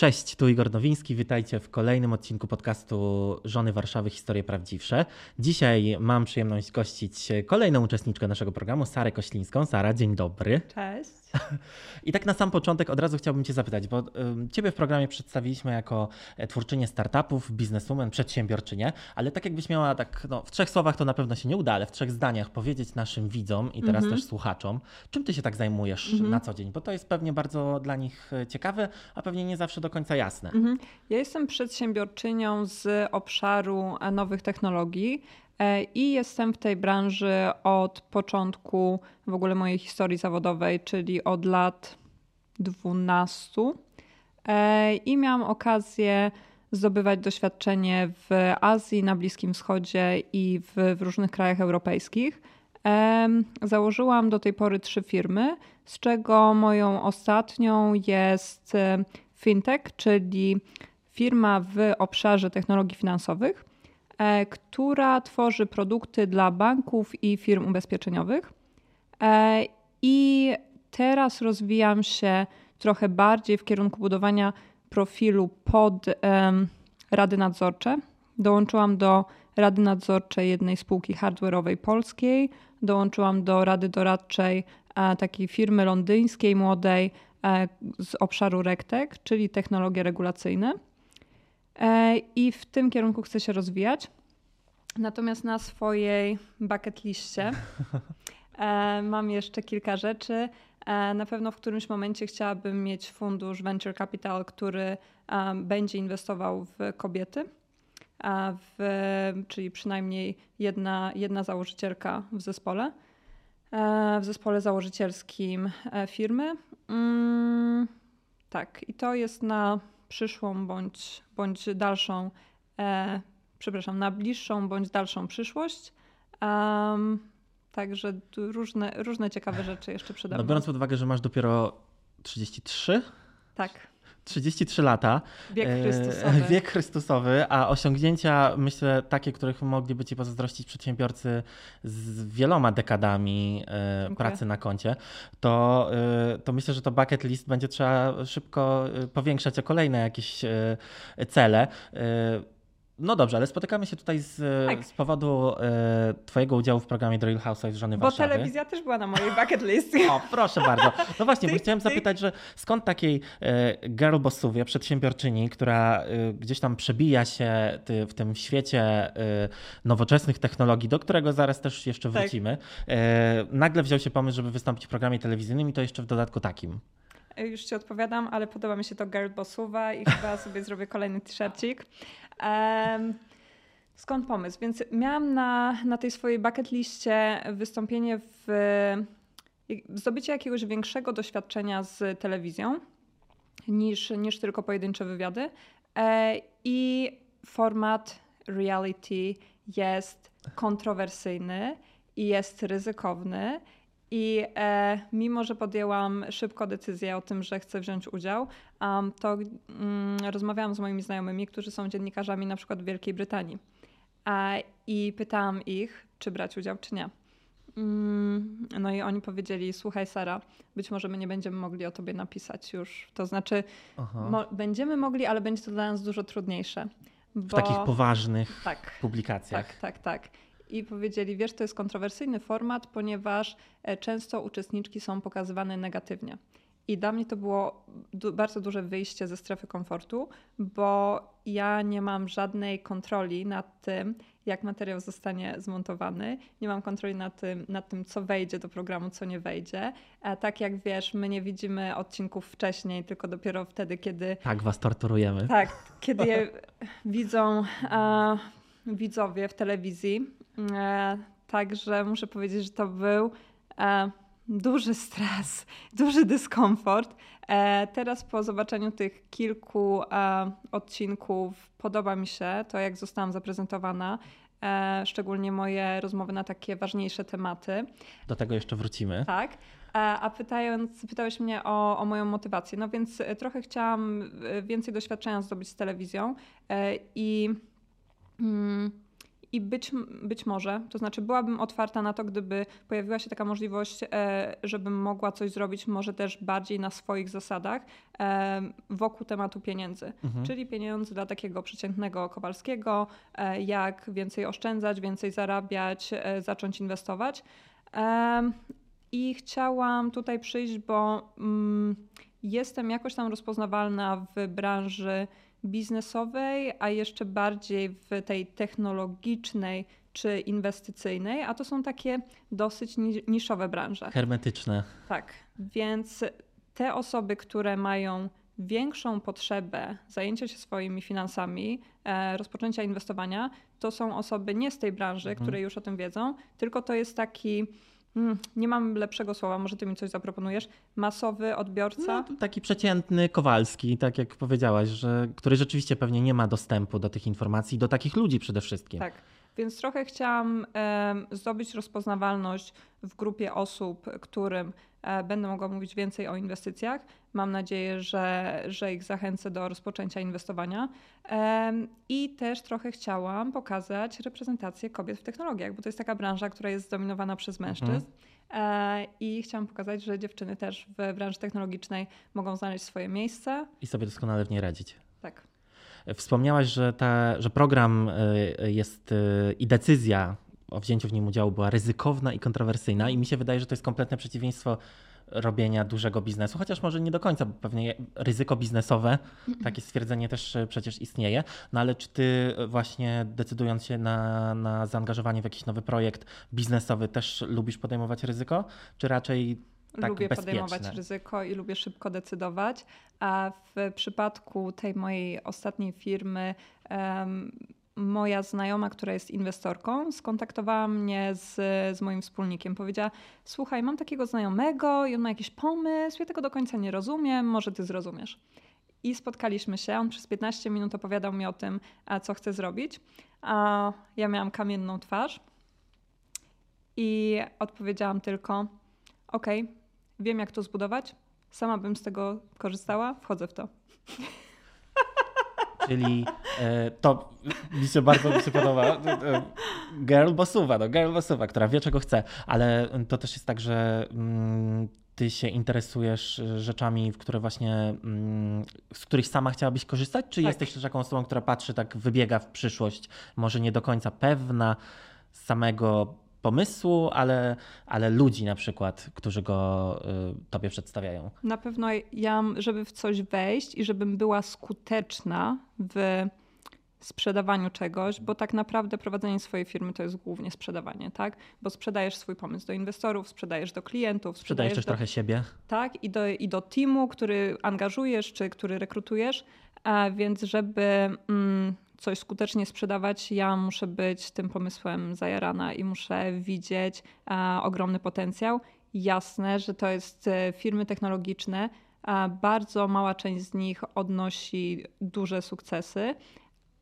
Cześć, tu Igor Nowiński. Witajcie w kolejnym odcinku podcastu Żony Warszawy Historie Prawdziwsze. Dzisiaj mam przyjemność gościć kolejną uczestniczkę naszego programu, Sarę Koślińską. Sara, dzień dobry. Cześć. I tak na sam początek od razu chciałbym Cię zapytać, bo Ciebie w programie przedstawiliśmy jako e, twórczynię startupów, bizneswoman, przedsiębiorczynię, ale tak jakbyś miała tak no, w trzech słowach to na pewno się nie uda, ale w trzech zdaniach powiedzieć naszym widzom i teraz mm -hmm. też słuchaczom, czym Ty się tak zajmujesz mm -hmm. na co dzień, bo to jest pewnie bardzo dla nich e, ciekawe, a pewnie nie zawsze do końca jasne. Mm -hmm. Ja jestem przedsiębiorczynią z obszaru e, nowych technologii. E, I jestem w tej branży od początku w ogóle mojej historii zawodowej, czyli od lat 12. E, I miałam okazję zdobywać doświadczenie w Azji, na Bliskim Wschodzie i w, w różnych krajach europejskich. Założyłam do tej pory trzy firmy, z czego moją ostatnią jest fintech, czyli firma w obszarze technologii finansowych. E, która tworzy produkty dla banków i firm ubezpieczeniowych. E, I teraz rozwijam się trochę bardziej w kierunku budowania profilu pod rady nadzorcze. Dołączyłam do rady nadzorczej jednej spółki hardware'owej polskiej, dołączyłam do rady doradczej e, takiej firmy londyńskiej, młodej z obszaru RegTech, czyli technologie regulacyjne. E, i w tym kierunku chcę się rozwijać. Natomiast na swojej bucket liście e, mam jeszcze kilka rzeczy. E, na pewno w którymś momencie chciałabym mieć fundusz venture capital, który będzie inwestował w kobiety. W, czyli przynajmniej jedna, jedna założycielka w zespole, w zespole założycielskim firmy. Mm, tak, i to jest na przyszłą bądź, bądź dalszą, e, przepraszam, na bliższą bądź dalszą przyszłość. Um, także różne, różne ciekawe rzeczy jeszcze przed nami. No biorąc pod uwagę, że masz dopiero 33? Tak. 33 lata. Wiek e, Chrystusowy. Wiek Chrystusowy, a osiągnięcia, myślę, takie, których mogliby Ci pozazdrościć przedsiębiorcy z wieloma dekadami e, pracy na koncie, to, e, to myślę, że to bucket list będzie trzeba szybko powiększać o kolejne jakieś cele. No dobrze, ale spotykamy się tutaj z, tak. z powodu e, Twojego udziału w programie The Real Housewives Żony Bo Warszawy. Bo telewizja też była na mojej bucket list. O, proszę bardzo. No właśnie, bo chciałem zapytać, że skąd takiej e, girl bossowie, przedsiębiorczyni, która e, gdzieś tam przebija się ty, w tym świecie e, nowoczesnych technologii, do którego zaraz też jeszcze tak. wrócimy, tak. nagle wziął się pomysł, żeby wystąpić w programie telewizyjnym i to jeszcze w dodatku takim. Już ci odpowiadam, ale podoba mi się to girl bossowa i chyba sobie zrobię kolejny t-shircik. Um, skąd pomysł? Więc miałam na, na tej swojej bucket liście wystąpienie w zdobycie jakiegoś większego doświadczenia z telewizją niż, niż tylko pojedyncze wywiady. E, I format reality jest kontrowersyjny i jest ryzykowny i e, mimo, że podjęłam szybko decyzję o tym, że chcę wziąć udział, um, to mm, rozmawiałam z moimi znajomymi, którzy są dziennikarzami na przykład w Wielkiej Brytanii. E, I pytałam ich, czy brać udział, czy nie. Mm, no i oni powiedzieli: Słuchaj, Sara, być może my nie będziemy mogli o tobie napisać już. To znaczy, mo będziemy mogli, ale będzie to dla nas dużo trudniejsze. Bo... W takich poważnych tak, publikacjach. Tak, tak, tak i powiedzieli, wiesz, to jest kontrowersyjny format, ponieważ e, często uczestniczki są pokazywane negatywnie. I dla mnie to było du bardzo duże wyjście ze strefy komfortu, bo ja nie mam żadnej kontroli nad tym, jak materiał zostanie zmontowany. Nie mam kontroli nad tym, nad tym co wejdzie do programu, co nie wejdzie. A tak jak wiesz, my nie widzimy odcinków wcześniej, tylko dopiero wtedy, kiedy. Tak, was torturujemy. Tak, kiedy je widzą a, widzowie w telewizji. E, także muszę powiedzieć, że to był e, duży stres, duży dyskomfort. E, teraz po zobaczeniu tych kilku odcinków podoba mi się to, jak zostałam zaprezentowana. Szczególnie moje rozmowy na takie ważniejsze tematy. Do tego jeszcze wrócimy. Tak. A pytając, pytałeś mnie o, o, moją motywację. No więc trochę chciałam więcej doświadczenia zdobyć z telewizją i. Mm, I być, być może, to znaczy byłabym otwarta na to, gdyby pojawiła się taka możliwość, e, żebym mogła coś zrobić, może też bardziej na swoich zasadach, e, wokół tematu pieniędzy. Mhm. Czyli pieniądze dla takiego przeciętnego Kowalskiego, e, jak więcej oszczędzać, więcej zarabiać, zacząć inwestować. I chciałam tutaj przyjść, bo mm, jestem jakoś tam rozpoznawalna w branży biznesowej, a jeszcze bardziej w tej technologicznej czy inwestycyjnej, a to są takie dosyć niszowe branże. Hermetyczne. Tak, więc te osoby, które mają większą potrzebę zajęcia się swoimi finansami, e, rozpoczęcia inwestowania, to są osoby nie z tej branży, mhm. które już o tym wiedzą, tylko to jest taki Hmm, nie mam lepszego słowa, może ty mi coś zaproponujesz. Masowy odbiorca? No, taki przeciętny Kowalski, tak jak powiedziałaś, że, który rzeczywiście pewnie nie ma dostępu do tych informacji, do takich ludzi przede wszystkim. Tak. Więc trochę chciałam e, zdobyć rozpoznawalność w grupie osób, którym będę mogła mówić więcej o inwestycjach. Mam nadzieję, że, że ich zachęcę do rozpoczęcia inwestowania. E, I też trochę chciałam pokazać reprezentację kobiet w technologiach, bo to jest taka branża, która jest zdominowana przez mhm. mężczyzn. Mhm. I chciałam pokazać, że dziewczyny też w branży technologicznej mogą znaleźć swoje miejsce. I sobie doskonale w niej radzić. Tak. Wspomniałaś, że, ta, że program jest i decyzja o wzięciu w nim udziału była ryzykowna i kontrowersyjna, i mi się wydaje, że to jest kompletne przeciwieństwo robienia dużego biznesu, chociaż może nie do końca, bo pewnie ryzyko biznesowe, takie stwierdzenie też y, przecież istnieje. No ale czy ty właśnie decydując się na, na zaangażowanie w jakiś nowy projekt biznesowy też lubisz podejmować ryzyko, czy raczej tak lubię bezpieczne. podejmować ryzyko i lubię szybko decydować. A w przypadku tej mojej ostatniej firmy, um, moja znajoma, która jest inwestorką, skontaktowała mnie z, z moim wspólnikiem. Powiedziała: Słuchaj, mam takiego znajomego i on ma jakiś pomysł, ja tego do końca nie rozumiem, może ty zrozumiesz. I spotkaliśmy się. On przez 15 minut opowiadał mi o tym, co chce zrobić. A ja miałam kamienną twarz i odpowiedziałam tylko: OK, wiem jak to zbudować, sama bym z tego korzystała, wchodzę w to. Czyli e, to mi się bardzo mi się podoba. E, girl bossuwa, no girl bossuwa, która wie czego chce, ale to też jest tak, że mm, ty się interesujesz rzeczami, w które właśnie, mm, z których sama chciałabyś korzystać, czy tak. jesteś też taką osobą, która patrzy tak, wybiega w przyszłość, może nie do końca pewna samego pomysłu, ale, ale ludzi na przykład, którzy go y, tobie przedstawiają. Na pewno ja, żeby w coś wejść i żebym była skuteczna w sprzedawaniu czegoś, bo tak naprawdę prowadzenie swojej firmy to jest głównie sprzedawanie, tak? Bo sprzedajesz swój pomysł do inwestorów, sprzedajesz do klientów. Sprzedajesz, sprzedajesz też do, trochę siebie. Tak, i do, i do teamu, który angażujesz, czy który rekrutujesz, a więc żeby mm, coś skutecznie sprzedawać, ja muszę być tym pomysłem zajarana i muszę widzieć a, ogromny potencjał. Jasne, że to jest e, firmy technologiczne, a bardzo mała część z nich odnosi duże sukcesy,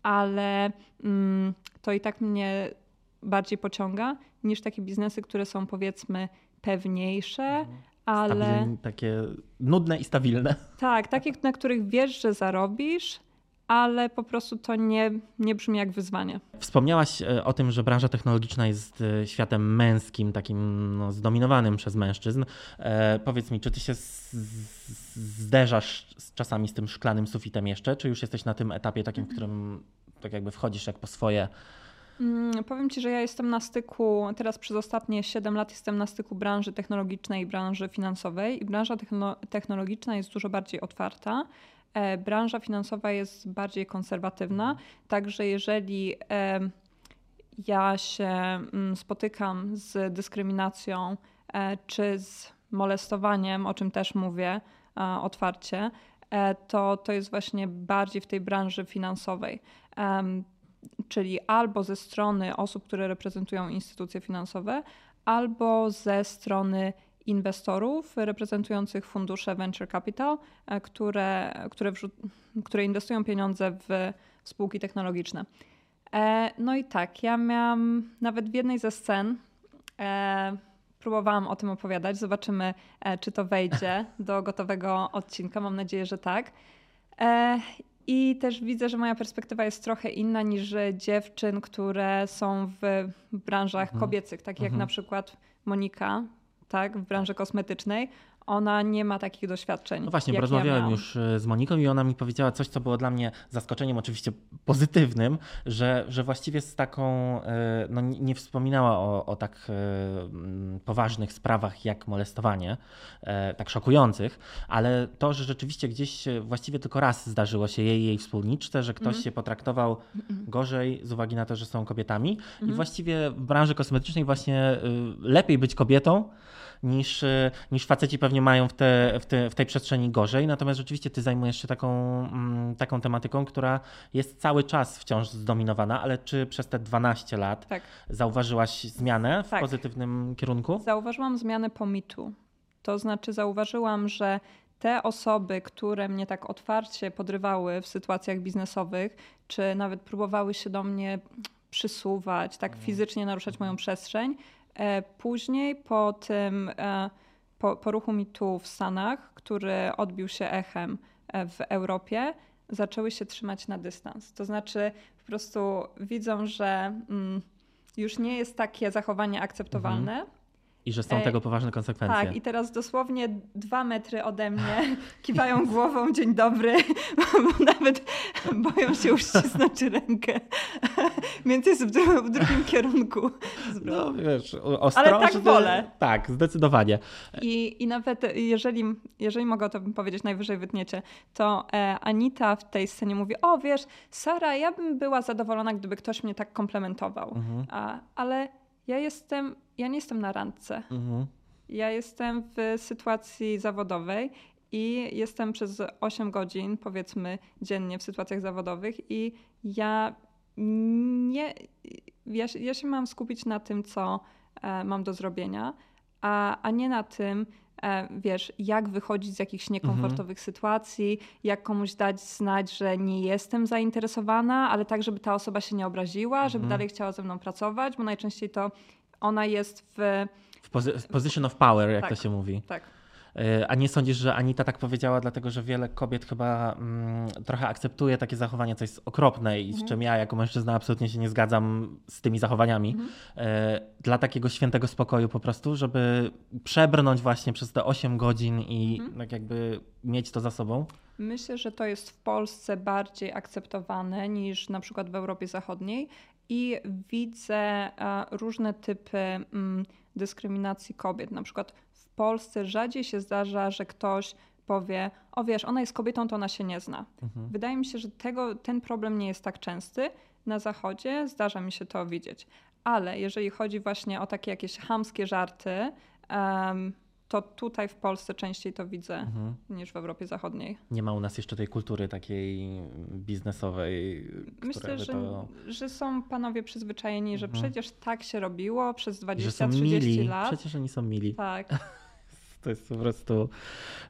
ale mm, to i tak mnie bardziej pociąga niż takie biznesy, które są powiedzmy pewniejsze, mhm. ale. takie nudne i stabilne. Tak, takie, na których wiesz, że zarobisz, ale po prostu to nie, nie brzmi jak wyzwanie. Wspomniałaś e, o tym, że branża technologiczna jest e, światem męskim, takim no, zdominowanym przez mężczyzn. E, powiedz mi, czy ty się zderzasz z, czasami z tym szklanym sufitem jeszcze, czy już jesteś na tym etapie takim, w którym tak jakby wchodzisz jak po swoje? Mm, powiem Ci, że ja jestem na styku, teraz przez ostatnie 7 lat jestem na styku branży technologicznej i branży finansowej i branża technologiczna jest dużo bardziej otwarta. E, branża finansowa jest bardziej konserwatywna, także jeżeli ja się mm, spotykam z dyskryminacją e, czy z molestowaniem, o czym też mówię otwarcie, e, to to jest właśnie bardziej w tej branży finansowej. Czyli albo ze strony osób, które reprezentują instytucje finansowe, albo ze strony inwestorów reprezentujących fundusze venture capital, e, które, które, które inwestują pieniądze w spółki technologiczne. E, no i tak, ja miałam nawet w jednej ze scen, e, próbowałam o tym opowiadać. Zobaczymy, czy to wejdzie do gotowego odcinka. Mam nadzieję, że tak. I też widzę, że moja perspektywa jest trochę inna niż dziewczyn, które są w branżach mhm. kobiecych, tak jak mhm. na przykład Monika, tak, w branży kosmetycznej ona nie ma takich doświadczeń. No właśnie, rozmawiałem ja już e, z Moniką i ona mi powiedziała coś, co było dla mnie zaskoczeniem, oczywiście pozytywnym, że, że właściwie z taką, e, no nie wspominała o, o tak e, poważnych sprawach jak molestowanie, tak szokujących, ale to, że rzeczywiście gdzieś właściwie tylko raz zdarzyło się jej jej wspólniczce, że ktoś mm. się potraktował gorzej z uwagi na to, że są kobietami mm. i mhm. właściwie w branży kosmetycznej właśnie lepiej być kobietą, niż, niż faceci pewnie mają w, te, w, te, w tej przestrzeni gorzej. Natomiast rzeczywiście ty zajmujesz się taką, mm, taką tematyką, która jest cały czas wciąż zdominowana, ale czy przez te 12 lat tak. zauważyłaś zmianę w tak. pozytywnym kierunku? Zauważyłam zmianę po mitu. To znaczy zauważyłam, że te osoby, które mnie tak otwarcie podrywały w sytuacjach biznesowych, czy nawet próbowały się do mnie przysuwać, tak mhm. fizycznie naruszać moją przestrzeń, E, później po tym, e, po, po ruchu mitu w Stanach, który odbił się echem e, w Europie, zaczęły się trzymać na dystans. To znaczy po prostu widzą, że mm, już nie jest takie zachowanie akceptowalne. Mhm. I że są tego poważne konsekwencje. Tak, i teraz dosłownie dwa metry ode mnie kiwają głową dzień dobry, bo nawet boją się uścisnąć rękę, więc jest w, dru w drugim kierunku. No wiesz, ostrożnie. Ale tak wolę. Tak, zdecydowanie. I, i nawet jeżeli, jeżeli mogę o tym powiedzieć, najwyżej wytniecie, to e, Anita w tej scenie mówi, o wiesz, Sara, ja bym była zadowolona, gdyby ktoś mnie tak komplementował, mhm. A, ale ja jestem, ja nie jestem na randce. Mhm. Ja jestem w sytuacji zawodowej i jestem przez 8 godzin, powiedzmy, dziennie w sytuacjach zawodowych i ja nie. Ja, ja się mam skupić na tym, co e, mam do zrobienia, a, a nie na tym, wiesz, jak wychodzić z jakichś niekomfortowych mhm. sytuacji, jak komuś dać znać, że nie jestem zainteresowana, ale tak, żeby ta osoba się nie obraziła, mhm. żeby dalej chciała ze mną pracować, bo najczęściej to ona jest w. W, pozy w position of power, jak tak, to się mówi. Tak. E, a nie sądzisz, że Anita tak powiedziała, dlatego że wiele kobiet chyba mm, trochę akceptuje takie zachowanie, co jest okropne i z mhm. czym ja jako mężczyzna absolutnie się nie zgadzam z tymi zachowaniami. Mhm. E, dla takiego świętego spokoju po prostu, żeby przebrnąć właśnie przez te 8 godzin i mhm. tak jakby mieć to za sobą? Myślę, że to jest w Polsce bardziej akceptowane niż na przykład w Europie Zachodniej i widzę e, różne typy mm, dyskryminacji kobiet. Na przykład Polsce rzadziej się zdarza, że ktoś powie, o wiesz, ona jest kobietą, to ona się nie zna. Mhm. Wydaje mi się, że tego, ten problem nie jest tak częsty. Na zachodzie zdarza mi się to widzieć. Ale jeżeli chodzi właśnie o takie jakieś hamskie żarty, um, to tutaj w Polsce częściej to widzę mhm. niż w Europie Zachodniej. Nie ma u nas jeszcze tej kultury takiej biznesowej. Myślę, że, to... że są panowie przyzwyczajeni, mhm. że przecież tak się robiło przez 20-30 lat. Przecież oni są mili. Tak. To jest po prostu.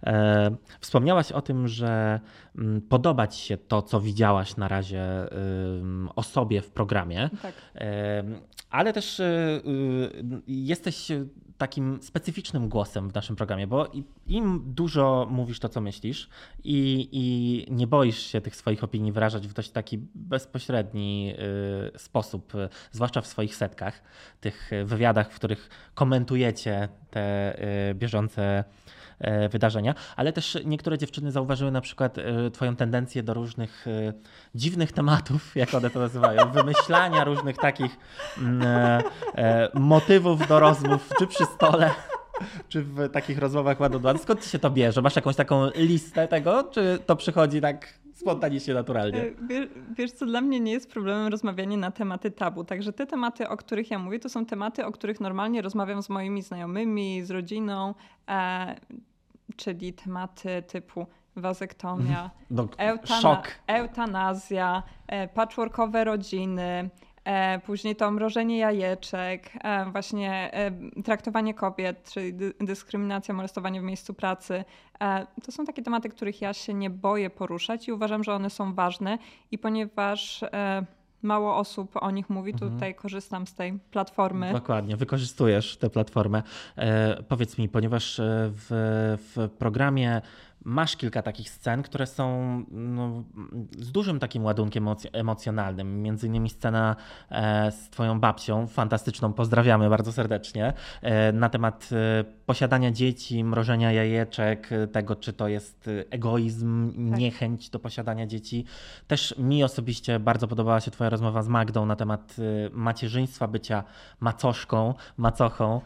E, wspomniałaś o tym, że m, mm, podoba ci się to, co widziałaś na razie y, o sobie w programie. Tak. E, ale też y, y, jesteś takim specyficznym głosem w naszym programie, bo im dużo mówisz to, co myślisz i, i nie boisz się tych swoich opinii wyrażać w dość taki bezpośredni y, sposób, y, zwłaszcza w swoich setkach, tych wywiadach, w których komentujecie te y, bieżące wydarzenia, ale też niektóre dziewczyny zauważyły na przykład e, twoją tendencję do różnych e, dziwnych tematów, jak one to nazywają, wymyślania różnych takich mm, motywów do rozmów, czy przy stole, czy w takich rozmowach ładowanych. Skąd ci się to bierze? Masz jakąś taką listę tego, czy to przychodzi tak spontanicznie, naturalnie. Wiesz, wiesz, co, dla mnie nie jest problemem rozmawianie na tematy tabu. Także te tematy, o których ja mówię, to są tematy, o których normalnie rozmawiam z moimi znajomymi, z rodziną czyli tematy typu wazektomia, no, eutana szok. eutanazja, e, patchworkowe rodziny, e, później to mrożenie jajeczek, e, właśnie traktowanie kobiet, czyli dyskryminacja, molestowanie w miejscu pracy. To są takie tematy, których ja się nie boję poruszać i uważam, że one są ważne i ponieważ mało osób o nich mówi, mhm. tutaj korzystam z tej platformy. Dokładnie, wykorzystujesz tę platformę. E, powiedz mi, ponieważ e, w, w programie masz kilka takich scen, które są no, z dużym takim ładunkiem emocjonalnym. Między innymi scena e, z twoją babcią, fantastyczną, pozdrawiamy bardzo serdecznie, e, na temat e, posiadania dzieci, mrożenia jajeczek, tego czy to jest egoizm, tak. niechęć do posiadania dzieci. Też mi osobiście bardzo podobała się twoja rozmowa z Magdą na temat macierzyństwa, bycia macoszką, macochą.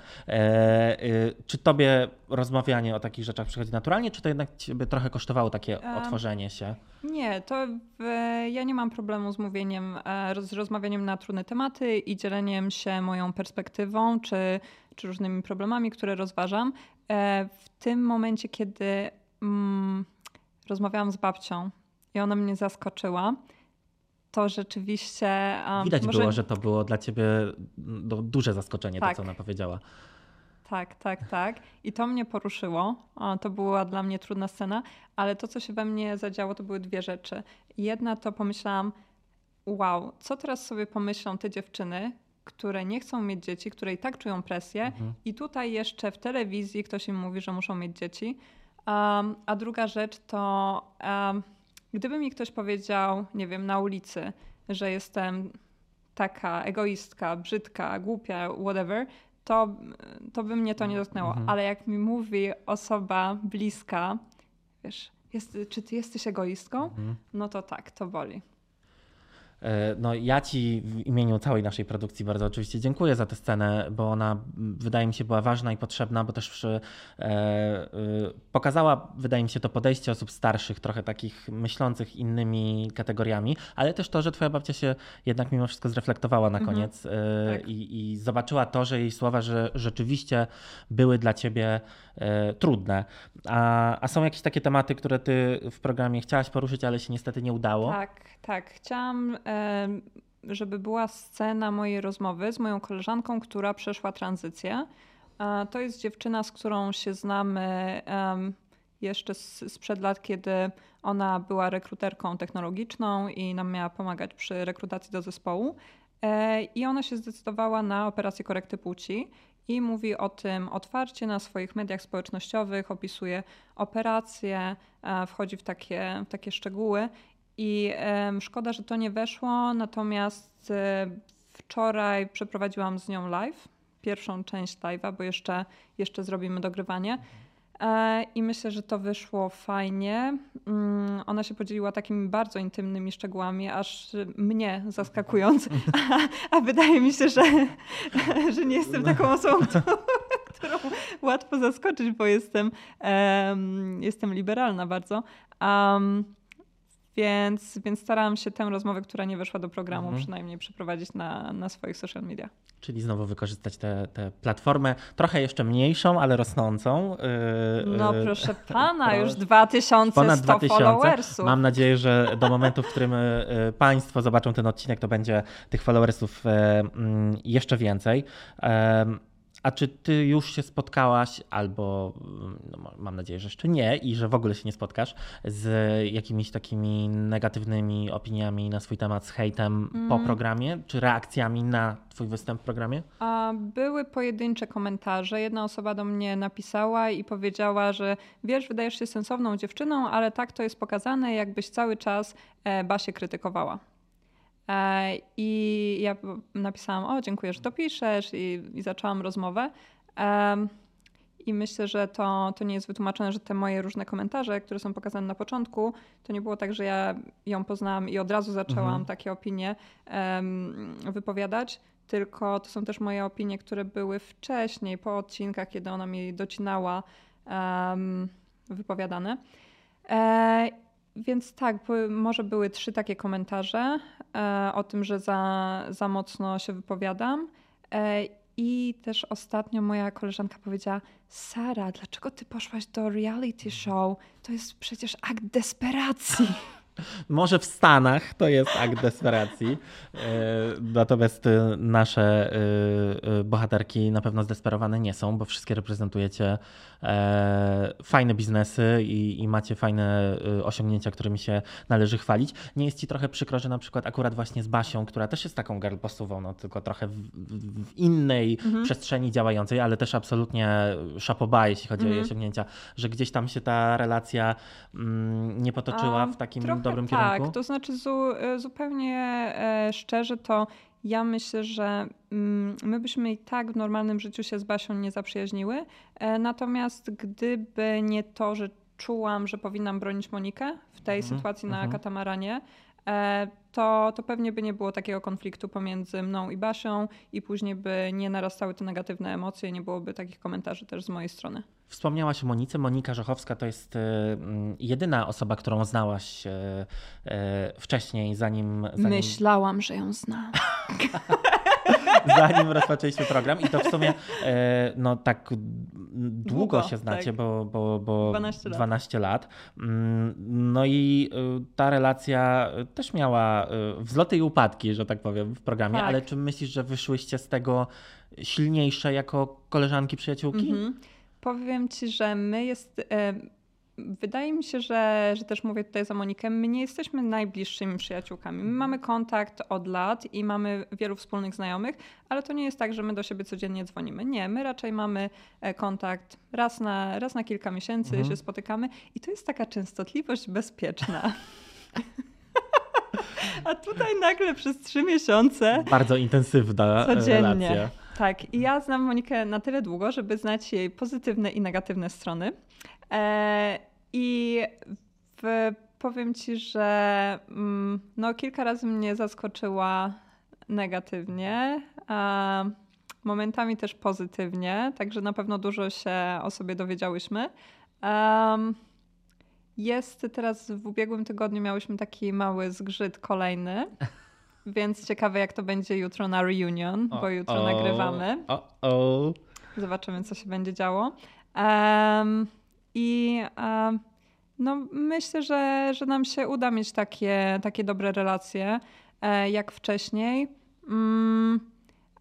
Czy tobie rozmawianie o takich rzeczach przychodzi naturalnie, czy to jednak ciebie trochę kosztowało takie otworzenie się? Nie, to w, ja nie mam problemu z mówieniem, e, z rozmawianiem na trudne tematy i dzieleniem się moją perspektywą, czy, czy różnymi problemami, które rozważam. E, w tym momencie, kiedy mm, rozmawiałam z babcią i ona mnie zaskoczyła, to rzeczywiście. Widać może... było, że to było dla ciebie no, duże zaskoczenie, tak. to co ona powiedziała. Tak, tak, tak. I to mnie poruszyło. To była dla mnie trudna scena, ale to, co się we mnie zadziało, to były dwie rzeczy. Jedna to pomyślałam, wow, co teraz sobie pomyślą te dziewczyny, które nie chcą mieć dzieci, które i tak czują presję, mhm. i tutaj jeszcze w telewizji ktoś im mówi, że muszą mieć dzieci. Um, a druga rzecz to, um, gdyby mi ktoś powiedział, nie wiem, na ulicy, że jestem taka egoistka, brzydka, głupia, whatever, to, to by mnie to nie dotknęło. Mhm. Ale jak mi mówi osoba bliska, wiesz, jest, czy ty jesteś egoistką? Mhm. No to tak, to boli. E, no, ja Ci w imieniu całej naszej produkcji bardzo oczywiście dziękuję za tę scenę, bo ona wydaje mi się była ważna i potrzebna, bo też przy, e, e, pokazała, wydaje mi się, to podejście osób starszych, trochę takich myślących innymi kategoriami, ale też to, że Twoja babcia się jednak mimo wszystko zreflektowała na mhm. koniec e, tak. i, i, zobaczyła to, że jej słowa, że rzeczywiście były dla Ciebie e, trudne. A, a są jakieś takie tematy, które Ty w programie chciałaś poruszyć, ale się niestety nie udało? Tak, tak. Chciałam żeby była scena mojej rozmowy z moją koleżanką, która przeszła tranzycję. To jest dziewczyna, z którą się znamy jeszcze sprzed lat, kiedy ona była rekruterką technologiczną i nam miała pomagać przy rekrutacji do zespołu. E, I ona się zdecydowała na operację korekty płci i mówi o tym otwarcie na swoich mediach społecznościowych, opisuje operacje, wchodzi w takie, w takie szczegóły. I szkoda, że to nie weszło, natomiast e, wczoraj przeprowadziłam z nią live, pierwszą część live'a, bo jeszcze, jeszcze zrobimy dogrywanie. E, I myślę, że to wyszło fajnie. Mm, ona się podzieliła takimi bardzo intymnymi szczegółami, aż mnie zaskakując. A, a wydaje mi się, że, że nie jestem taką osobą, którą łatwo zaskoczyć, bo jestem, um, jestem liberalna bardzo. Um, więc, więc starałam się tę rozmowę, która nie weszła do programu, mhm. przynajmniej przeprowadzić na, na swoich social media. Czyli znowu wykorzystać tę platformę, trochę jeszcze mniejszą, ale rosnącą. Yy, no yy, proszę pana, już 2100 ponad 2000. followersów. Mam nadzieję, że do momentu, w którym yy, Państwo zobaczą ten odcinek, to będzie tych followersów mm, jeszcze więcej. A czy ty już się spotkałaś, albo no, mam nadzieję, że jeszcze nie i że w ogóle się nie spotkasz z jakimiś takimi negatywnymi opiniami na swój temat, z hejtem mm. po programie, czy reakcjami na twój występ w programie? A były pojedyncze komentarze. Jedna osoba do mnie napisała i powiedziała, że wiesz, wydajesz się sensowną dziewczyną, ale tak to jest pokazane, jakbyś cały czas e, Basię krytykowała. E, I ja napisałam, o dziękuję, że to piszesz i, i zaczęłam rozmowę. I myślę, że to, to nie jest wytłumaczone, że te moje różne komentarze, które są pokazane na początku, to nie było tak, że ja ją poznałam i od razu zaczęłam mhm. takie opinie um, wypowiadać, tylko to są też moje opinie, które były wcześniej, po odcinkach, kiedy ona mi docinała, um, wypowiadane. E, więc tak, może były trzy takie komentarze o tym, że za, za mocno się wypowiadam. E, I też ostatnio moja koleżanka powiedziała: Sara, dlaczego ty poszłaś do reality show? To jest przecież akt desperacji. Może w Stanach to jest akt desperacji, e, natomiast e, nasze e, bohaterki na pewno zdesperowane nie są, bo wszystkie reprezentujecie fajne biznesy i, i macie fajne osiągnięcia, którymi się należy chwalić. Nie jest ci trochę przykro, że na przykład akurat właśnie z Basią, która też jest taką girlbossową, no tylko trochę w, w innej mhm. przestrzeni działającej, ale też absolutnie szapoba, jeśli chodzi mhm. o jej osiągnięcia, że gdzieś tam się ta relacja mm, nie potoczyła A, w takim dobrym tak, kierunku? Tak, to znaczy zu, e, zupełnie e, szczerze to ja myślę, że mm, my byśmy i tak w normalnym życiu się z Basią nie zaprzyjaźniły. E, natomiast gdyby nie to, że czułam, że powinnam bronić Monikę w tej mhm, sytuacji na mhm. katamaranie, to, to pewnie by nie było takiego konfliktu pomiędzy mną i Basią i później by nie narastały te negatywne emocje, nie byłoby takich komentarzy też z mojej strony. Wspomniałaś o Monice. Monika Żochowska to jest e, jedyna osoba, którą znałaś e, e, wcześniej, zanim, zanim... Myślałam, że ją znam. zanim rozpoczęliśmy program i to w sumie no tak długo, długo się znacie, tak. bo, bo, bo 12 lat. 12 lat. Mm, no i ta relacja też miała wzloty i upadki, że tak powiem, w programie, tak. ale czy myślisz, że wyszłyście z tego silniejsze jako koleżanki, przyjaciółki? Mhm. Powiem ci, że my jest. E, wydaje mi się, że, że też mówię tutaj za Monikę, my nie jesteśmy najbliższymi przyjaciółkami. My mamy kontakt od lat i mamy wielu wspólnych znajomych, ale to nie jest tak, że my do siebie codziennie dzwonimy. Nie, my raczej mamy e, kontakt raz na, raz na kilka miesięcy, mhm. się spotykamy i to jest taka częstotliwość bezpieczna. A tutaj nagle przez trzy miesiące. Bardzo intensywna codziennie. relacja. Tak, i ja znam Monikę na tyle długo, żeby znać jej pozytywne i negatywne strony. E, I w, powiem ci, że mm, no, kilka razy mnie zaskoczyła negatywnie, a momentami też pozytywnie, także na pewno dużo się o sobie dowiedziałyśmy. Um, jest teraz w ubiegłym tygodniu miałyśmy taki mały zgrzyt kolejny. Więc ciekawe, jak to będzie jutro na reunion, bo jutro nagrywamy. Zobaczymy, co się będzie działo. Um, I um, no, myślę, że, że nam się uda mieć takie, takie dobre relacje e, jak wcześniej. Um,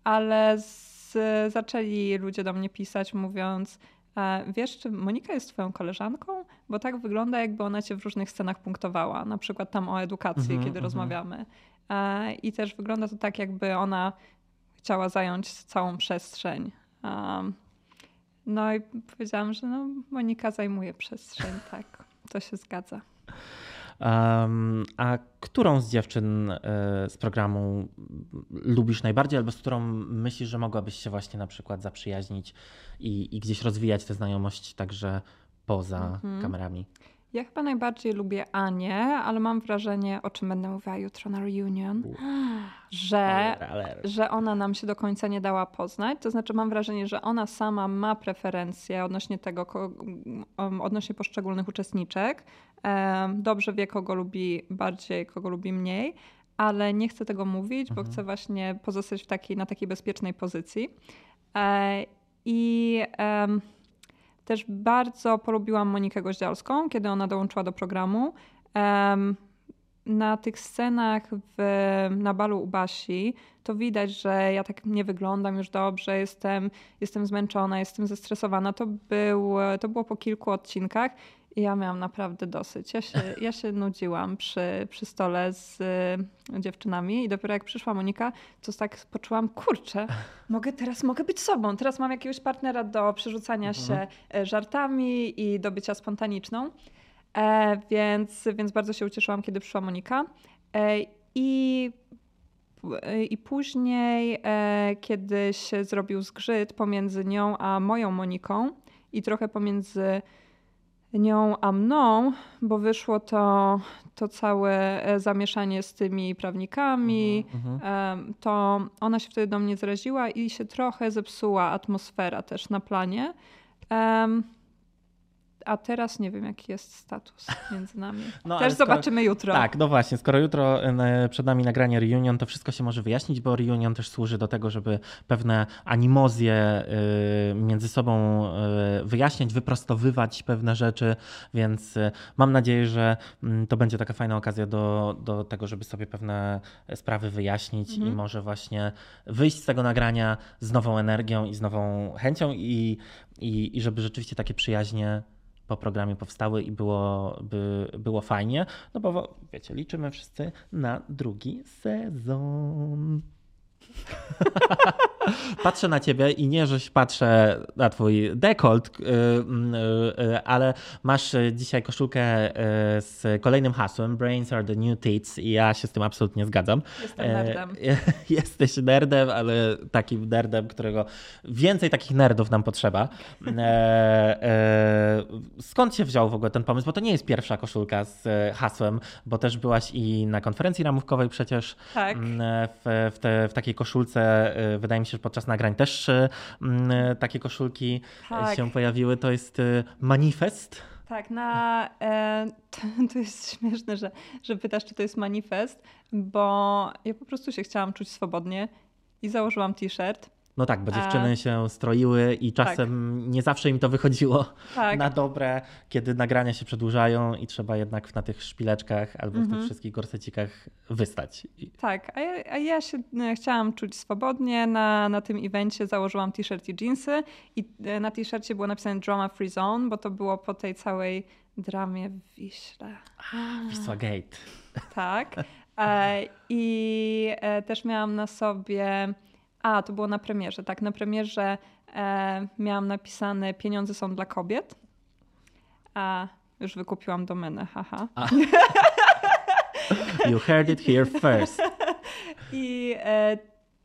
ale z, zaczęli ludzie do mnie pisać, mówiąc, e, Wiesz, czy Monika jest twoją koleżanką? Bo tak wygląda, jakby ona cię w różnych scenach punktowała, na przykład tam o edukacji, mm -hmm, kiedy mm -hmm. rozmawiamy. E, I też wygląda to tak, jakby ona chciała zająć całą przestrzeń. No i powiedziałam, że no, Monika zajmuje przestrzeń, tak, to się zgadza. Um, a którą z dziewczyn y, z programu lubisz najbardziej, albo z którą myślisz, że mogłabyś się właśnie na przykład zaprzyjaźnić i, i gdzieś rozwijać tę znajomość także poza mhm. kamerami? Ja chyba najbardziej lubię Anię, ale mam wrażenie, o czym będę mówiła jutro na reunion, że, że ona nam się do końca nie dała poznać. To znaczy mam wrażenie, że ona sama ma preferencje odnośnie tego, um, odnośnie poszczególnych uczestniczek. Dobrze wie, kogo lubi bardziej, kogo lubi mniej, ale nie chcę tego mówić, bo mhm. chcę właśnie pozostać w takiej, na takiej bezpiecznej pozycji. E, I... Um, też bardzo polubiłam Monikę Goździalską, kiedy ona dołączyła do programu. Na tych scenach w, na balu u Basi to widać, że ja tak nie wyglądam już dobrze, jestem, jestem zmęczona, jestem zestresowana. To, był, to było po kilku odcinkach ja miałam naprawdę dosyć. Ja się, ja się nudziłam przy, przy stole z y, dziewczynami i dopiero jak przyszła Monika, to tak poczułam, kurczę, mogę teraz mogę być sobą. Teraz mam jakiegoś partnera do przerzucania mhm. się e, żartami i do bycia spontaniczną. E, więc, więc bardzo się ucieszyłam, kiedy przyszła Monika. E, I i później, e, kiedy się zrobił zgrzyt pomiędzy nią a moją Moniką i trochę pomiędzy nią a mną, bo wyszło to, to całe e, zamieszanie z tymi prawnikami, mhm, mhm. to ona się wtedy do mnie zraziła i się trochę zepsuła atmosfera też na planie. A teraz nie wiem, jaki jest status między nami. No, Też skoro, zobaczymy jutro. Tak, no właśnie, skoro jutro przed nami nagranie Reunion, to wszystko się może wyjaśnić, bo Reunion też służy do tego, żeby pewne animozje y, między sobą y, wyjaśniać, wyprostowywać pewne rzeczy, więc y, mam nadzieję, że mm, to będzie taka fajna okazja do, do tego, żeby sobie pewne sprawy wyjaśnić mhm. i może właśnie wyjść z tego nagrania z nową energią i z nową chęcią i, i, i żeby rzeczywiście takie przyjaźnie po programie powstały i było, by, było fajnie, no bo wiecie, liczymy wszyscy na drugi sezon. patrzę na ciebie i nie, że patrzę na twój dekolt, y, y, y, ale masz dzisiaj koszulkę z kolejnym hasłem Brains are the new tits i ja się z tym absolutnie zgadzam. Jestem nerdem. Jesteś nerdem, ale takim nerdem, którego więcej takich nerdów nam potrzeba. Skąd się wziął w ogóle ten pomysł? Bo to nie jest pierwsza koszulka z hasłem, bo też byłaś i na konferencji ramówkowej przecież tak. w, w, te, w takiej koszulce, wydaje mi się, że podczas nagrań też mm, takie koszulki tak. się pojawiły. To jest y, manifest. Tak, na, e, to, to, jest śmieszne, że, że pytasz, czy to jest manifest, bo ja po prostu się chciałam czuć swobodnie i założyłam t-shirt no tak, bo dziewczyny A... się stroiły i czasem tak. nie zawsze im to wychodziło tak. na dobre, kiedy nagrania się przedłużają i trzeba jednak na tych szpileczkach albo w tych mhm. wszystkich gorsecikach wystać. Tak, a ja, a ja się no, chciałam czuć swobodnie. Na, na tym evencie założyłam t-shirt i jeansy i e, na t-shircie było napisane Drama Free Zone, bo to było po tej całej dramie w Wiśle. Wisła Gate. Tak. E, I e, też miałam na sobie a, to było na premierze, tak. Na premierze e, miałam napisane pieniądze są dla kobiet. A już wykupiłam domenę, haha. You heard it here first. I e,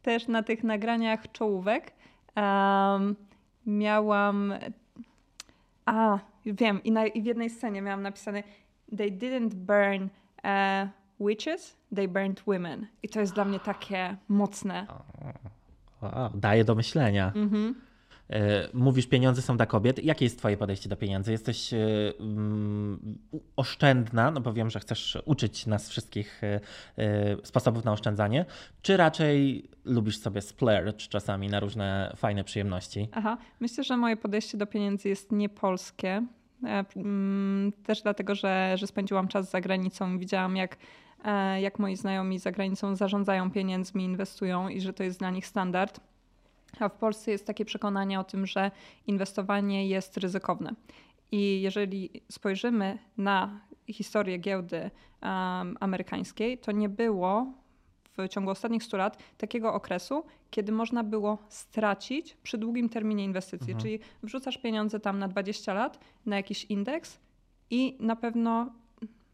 też na tych nagraniach czołówek um, miałam. A, wiem, i, na, i, w jednej scenie miałam napisane They didn't burn uh, witches, they burned women. I to jest dla mnie takie mocne. Daje do myślenia. Mhm. E, mówisz, pieniądze są dla kobiet. Jakie jest Twoje podejście do pieniędzy? Jesteś um, oszczędna, no bo wiem, że chcesz uczyć nas wszystkich y, sposobów na oszczędzanie, czy raczej lubisz sobie splurge czasami na różne fajne przyjemności? Aha, myślę, że moje podejście do pieniędzy jest niepolskie. Mm, też dlatego, że, że spędziłam czas za granicą i widziałam, jak E, jak moi znajomi za granicą zarządzają pieniędzmi, inwestują i że to jest dla nich standard. A w Polsce jest takie przekonanie o tym, że inwestowanie jest ryzykowne. I jeżeli spojrzymy na historię giełdy um, amerykańskiej, to nie było w ciągu ostatnich 100 lat takiego okresu, kiedy można było stracić przy długim terminie inwestycji. Mhm. Czyli wrzucasz pieniądze tam na 20 lat na jakiś indeks i na pewno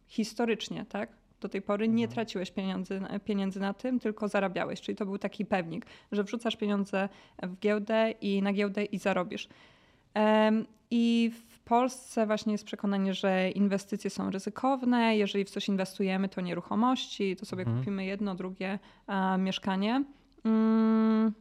historycznie, tak? Do tej pory nie mhm. traciłeś pieniędzy, pieniędzy na tym, tylko zarabiałeś. Czyli to był taki pewnik, że wrzucasz pieniądze w giełdę i na giełdę i zarobisz. I w Polsce właśnie jest przekonanie, że inwestycje są ryzykowne. Jeżeli w coś inwestujemy, to nieruchomości, to sobie mhm. kupimy jedno, drugie mieszkanie. Mm,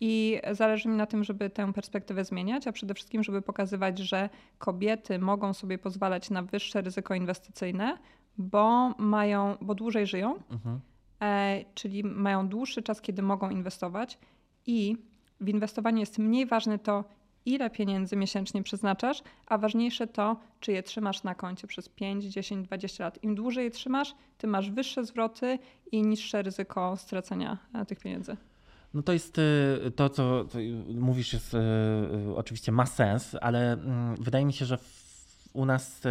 I zależy mi na tym, żeby tę perspektywę zmieniać, a przede wszystkim, żeby pokazywać, że kobiety mogą sobie pozwalać na wyższe ryzyko inwestycyjne, bo mają, bo dłużej żyją, mhm. e, czyli mają dłuższy czas, kiedy mogą inwestować i w inwestowaniu jest mniej ważne to, ile pieniędzy miesięcznie przeznaczasz, a ważniejsze to, czy je trzymasz na koncie przez 5, 10, 20 lat. Im dłużej je trzymasz, tym masz wyższe zwroty i niższe ryzyko stracenia e, tych pieniędzy. No to jest e, to, co mówisz, jest, e, oczywiście ma sens, ale mm, wydaje mi się, że u nas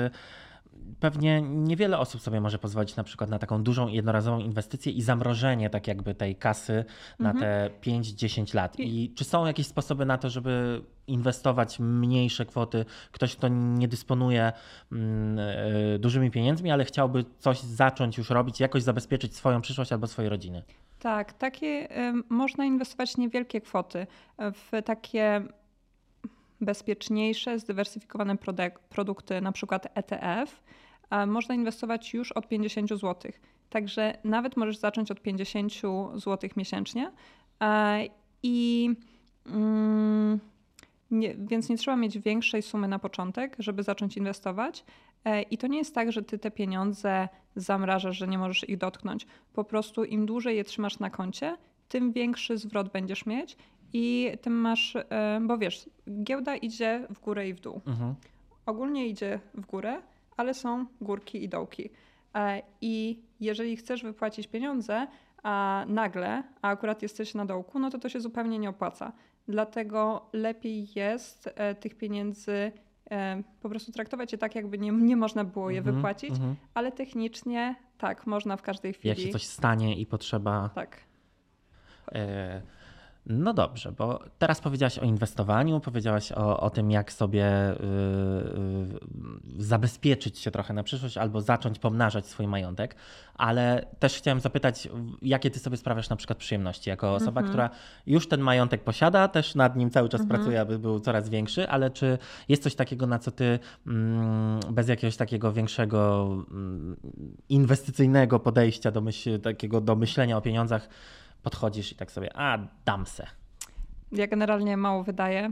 pewnie niewiele osób sobie może pozwolić na przykład na taką dużą jednorazową inwestycję i zamrożenie tak jakby tej kasy na mhm. te 5-10 lat. I czy są jakieś sposoby na to, żeby inwestować mniejsze kwoty? Ktoś, kto nie dysponuje mm, e, dużymi pieniędzmi, ale chciałby coś zacząć już robić, jakoś zabezpieczyć swoją przyszłość albo swojej rodziny. Tak, takie y, można inwestować niewielkie kwoty w takie bezpieczniejsze, zdywersyfikowane produkty, na przykład ETF, można inwestować już od 50 zł. Także nawet możesz zacząć od 50 zł miesięcznie. I mm, nie, więc nie trzeba mieć większej sumy na początek, żeby zacząć inwestować. E, I to nie jest tak, że ty te pieniądze zamrażasz, że nie możesz ich dotknąć. Po prostu im dłużej je trzymasz na koncie, tym większy zwrot będziesz mieć i tym masz, e, bo wiesz, giełda idzie w górę i w dół. Mhm. Ogólnie idzie w górę, ale są górki i dołki. E, I jeżeli chcesz wypłacić pieniądze, a nagle, a akurat jesteś na dołku, no to to się zupełnie nie opłaca. Dlatego lepiej jest e, tych pieniędzy po prostu traktować je tak, jakby nie, nie można było je -hmm, wypłacić, -hmm. ale technicznie tak, można w każdej chwili. Jak się coś stanie i potrzeba. Tak. E no dobrze, bo teraz powiedziałaś o inwestowaniu, powiedziałaś o, o tym, jak sobie yy, zabezpieczyć się trochę na przyszłość albo zacząć pomnażać swój majątek, ale też chciałem zapytać, jakie ty sobie sprawiasz na przykład przyjemności jako osoba, mm -hmm. która już ten majątek posiada, też nad nim cały czas mm -hmm. pracuje, aby był coraz większy, ale czy jest coś takiego, na co ty mm, bez jakiegoś takiego większego mm, inwestycyjnego podejścia do myśl, takiego do myślenia o pieniądzach, podchodzisz i tak sobie, a dam se. Ja generalnie mało wydaję.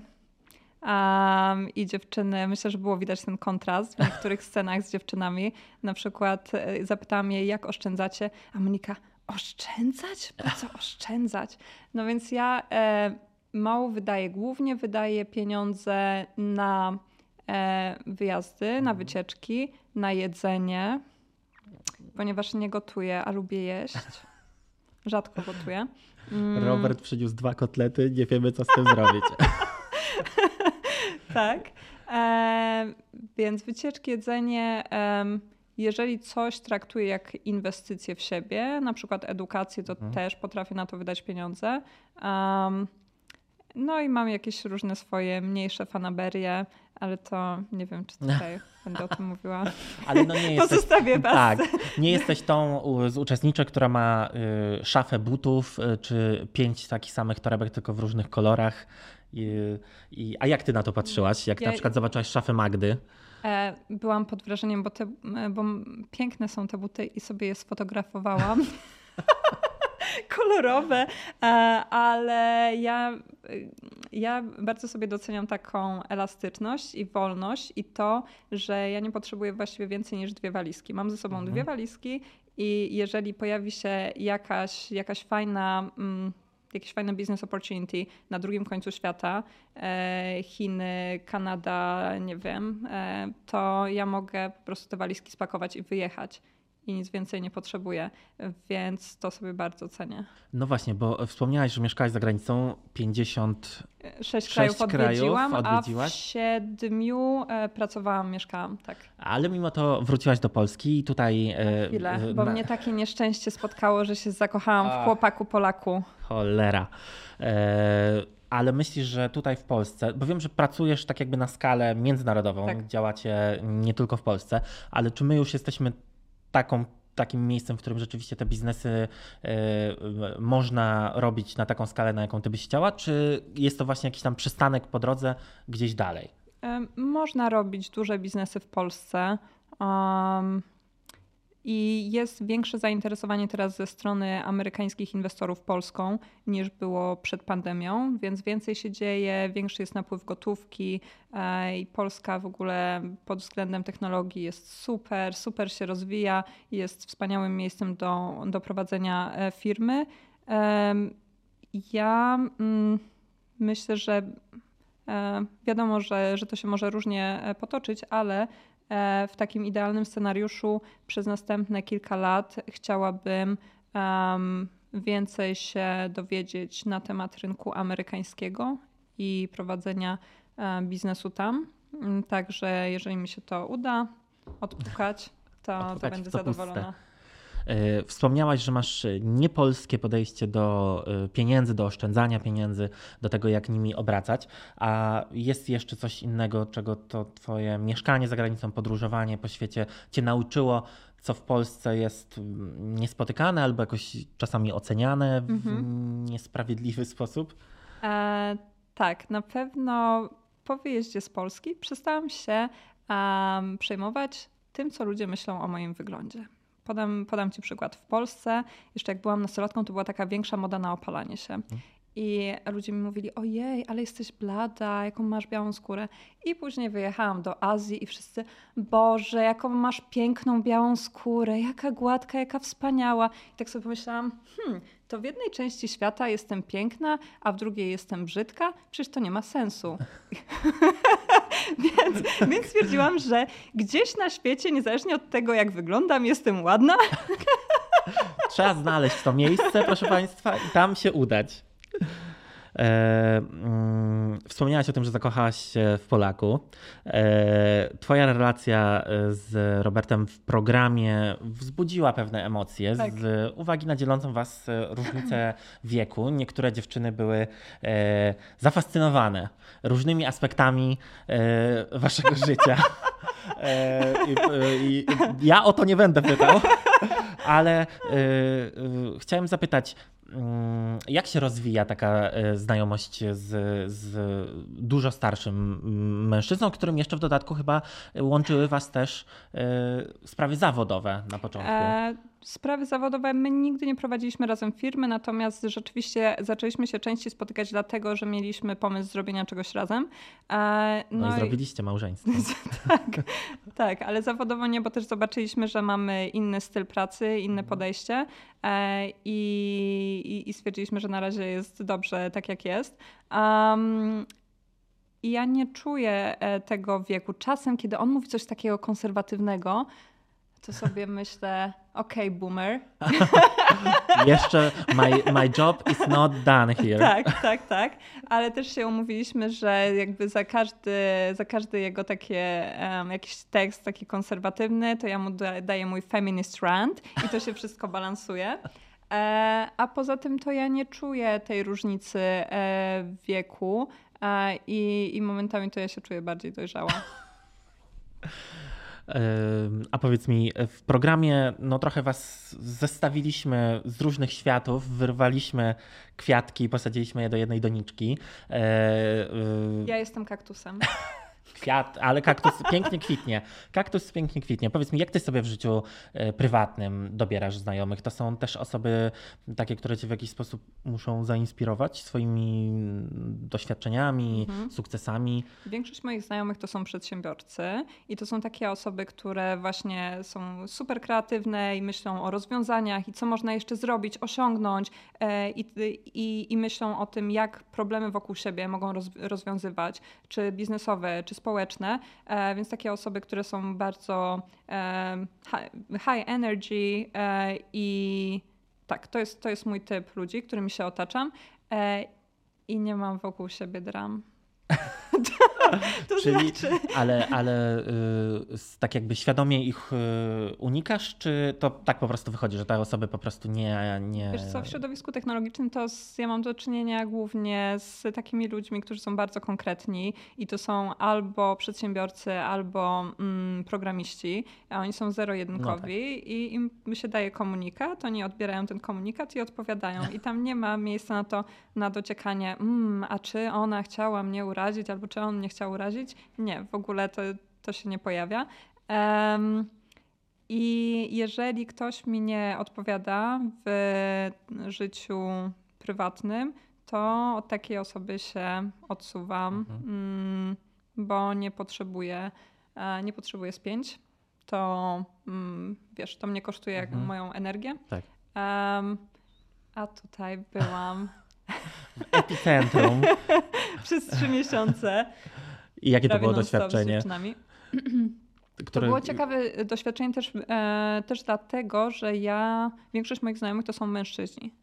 Um, I dziewczyny, myślę, że było widać ten kontrast w niektórych scenach z dziewczynami. Na przykład e, zapytałam jej, jak oszczędzacie, a Monika, oszczędzać? Po co oszczędzać? No więc ja e, mało wydaję. Głównie wydaję pieniądze na e, wyjazdy, na mhm. wycieczki, na jedzenie, ponieważ nie gotuję, a lubię jeść. Rzadko gotuję. Mm. Robert przyniósł dwa kotlety, nie wiemy co z tym zrobić. tak. E, więc wycieczki, jedzenie, e, jeżeli coś traktuję jak inwestycje w siebie, na przykład edukację, to mhm. też potrafię na to wydać pieniądze. Um, no i mam jakieś różne swoje mniejsze fanaberie, ale to nie wiem, czy tutaj będę o tym mówiła. Ale no nie jesteś, Pozostawię was. Tak, nie jesteś tą z uczestniczek, która ma y, szafę butów, y, czy pięć takich samych torebek, tylko w różnych kolorach. I, i, a jak ty na to patrzyłaś? Jak ja, na przykład zobaczyłaś szafę Magdy? E, byłam pod wrażeniem, bo, te, bo piękne są te buty i sobie je sfotografowałam. kolorowe, e, ale ja, ja bardzo sobie doceniam taką elastyczność i wolność i to, że ja nie potrzebuję właściwie więcej niż dwie walizki. Mam ze sobą mhm. dwie walizki i jeżeli pojawi się jakaś, jakaś fajna. Mm, jakiś fajny business opportunity na drugim końcu świata, e, Chiny, Kanada, nie wiem, e, to ja mogę po prostu te walizki spakować i wyjechać i nic więcej nie potrzebuję, więc to sobie bardzo cenię. No właśnie, bo wspomniałaś, że mieszkałaś za granicą 50 Sześć krajów odwiedziłam, krajów odwiedziłaś. a w siedmiu e, pracowałam, mieszkałam, tak. Ale mimo to wróciłaś do Polski i tutaj... E, chwilę, bo na... mnie takie nieszczęście spotkało, że się zakochałam a. w chłopaku Polaku. Cholera. E, ale myślisz, że tutaj w Polsce, bo wiem, że pracujesz tak jakby na skalę międzynarodową, tak. działacie nie tylko w Polsce, ale czy my już jesteśmy taką takim miejscem, w którym rzeczywiście te biznesy y, można robić na taką skalę, na jaką ty byś chciała, czy jest to właśnie jakiś tam przystanek po drodze gdzieś dalej? Można robić duże biznesy w Polsce. Um, i jest większe zainteresowanie teraz ze strony amerykańskich inwestorów Polską niż było przed pandemią, więc więcej się dzieje, większy jest napływ gotówki e, i Polska w ogóle pod względem technologii jest super, super się rozwija, jest wspaniałym miejscem do, do prowadzenia e, firmy. Ja mm, myślę, że e, wiadomo, że, że to się może różnie potoczyć, ale w takim idealnym scenariuszu przez następne kilka lat chciałabym um, więcej się dowiedzieć na temat rynku amerykańskiego i prowadzenia um, biznesu tam. Także jeżeli mi się to uda odpukać, to, odpukać to będę to zadowolona. Puste. E, wspomniałaś, że masz niepolskie podejście do e, pieniędzy, do oszczędzania pieniędzy, do tego, jak nimi obracać, a jest jeszcze coś innego, czego to Twoje mieszkanie za granicą, podróżowanie po świecie Cię nauczyło, co w Polsce jest mm, niespotykane albo jakoś czasami oceniane w mhm. niesprawiedliwy sposób? E, tak, na pewno po wyjeździe z Polski przestałam się um, przejmować tym, co ludzie myślą o moim wyglądzie. Podam, podam Ci przykład. W Polsce, jeszcze jak byłam nastolatką, to była taka większa moda na opalanie się. Mhm. I ludzie mi mówili, ojej, ale jesteś blada, jaką masz białą skórę. I później wyjechałam do Azji i wszyscy, Boże, jaką masz piękną białą skórę, jaka gładka, jaka wspaniała. I tak sobie pomyślałam, hmm, to w jednej części świata jestem piękna, a w drugiej jestem brzydka? Przecież to nie ma sensu. więc, więc stwierdziłam, że gdzieś na świecie, niezależnie od tego, jak wyglądam, jestem ładna. Trzeba znaleźć to miejsce, proszę Państwa, i tam się udać. E, mm, wspomniałaś o tym, że zakochałaś się w Polaku. E, twoja relacja e, z Robertem w programie wzbudziła pewne emocje tak. z uwagi na dzielącą was różnicę wieku. Niektóre dziewczyny były zafascynowane różnymi aspektami waszego życia. I, i, ja o to nie będę pytał, ale chciałem zapytać, jak się rozwija taka e, znajomość z, z dużo starszym mężczyzną, którym jeszcze w dodatku chyba łączyły Was też e, sprawy zawodowe na początku? E sprawy zawodowe my nigdy nie prowadziliśmy razem firmy, natomiast rzeczywiście zaczęliśmy się częściej spotykać dlatego, że mieliśmy pomysł zrobienia czegoś razem. No, no i zrobiliście małżeństwo. tak, tak, ale zawodowo nie, bo też zobaczyliśmy, że mamy inny styl pracy, inne mhm. podejście i, i, stwierdziliśmy, że na razie jest dobrze tak, jak jest. Um, i ja nie czuję e, tego wieku. Czasem, kiedy on mówi coś takiego konserwatywnego, to sobie myślę, okej, okay, boomer. Jeszcze my, my job is not done here. Tak, tak, tak. Ale też się umówiliśmy, że jakby za każdy, za każdy jego takie, um, jakiś tekst taki konserwatywny, to ja mu daję mój feminist rant i to się wszystko balansuje. E, a poza tym to ja nie czuję tej różnicy e, wieku e, i, i momentami to ja się czuję bardziej dojrzała. A powiedz mi, w programie no trochę was zestawiliśmy z różnych światów, wyrwaliśmy kwiatki, posadziliśmy je do jednej doniczki. E, ja jestem kaktusem. kwiat, ale kaktus pięknie kwitnie. Kaktus pięknie kwitnie. Powiedz mi, jak ty sobie w życiu e, prywatnym dobierasz znajomych? To są też osoby takie, które cię w jakiś sposób muszą zainspirować swoimi doświadczeniami, mhm. sukcesami? Większość moich znajomych to są przedsiębiorcy i to są takie osoby, które właśnie są super kreatywne i myślą o rozwiązaniach i co można jeszcze zrobić, osiągnąć e, i, i, i myślą o tym, jak problemy wokół siebie mogą rozwiązywać, czy biznesowe, czy społeczne, e, więc takie osoby, które są bardzo e, high energy e, i tak, to jest, to jest mój typ ludzi, którymi się otaczam i nie mam wokół siebie dram. to Czyli, znaczy... Ale, ale y, tak jakby świadomie ich y, unikasz, czy to tak po prostu wychodzi, że te osoby po prostu nie... nie... Wiesz co, w środowisku technologicznym to z, ja mam do czynienia głównie z takimi ludźmi, którzy są bardzo konkretni i to są albo przedsiębiorcy, albo mm, programiści, a oni są zero-jedynkowi no tak. i im się daje komunikat, oni odbierają ten komunikat i odpowiadają i tam nie ma miejsca na to, na dociekanie, mm, a czy ona chciała mnie urazić, albo czy on mnie chciał urazić. Nie, w ogóle to, to się nie pojawia. Um, I jeżeli ktoś mi nie odpowiada w życiu prywatnym, to od takiej osoby się odsuwam, mhm. mm, bo nie potrzebuję, e, nie potrzebuję spięć. To mm, wiesz, to mnie kosztuje mhm. moją energię. Tak. Um, a tutaj byłam. W epicentrum. Przez trzy miesiące. I jakie to było doświadczenie? Które... To było ciekawe doświadczenie też, e, też dlatego, że ja, większość moich znajomych to są mężczyźni.